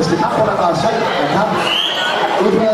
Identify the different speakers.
Speaker 1: es Japón a Marseille, acá.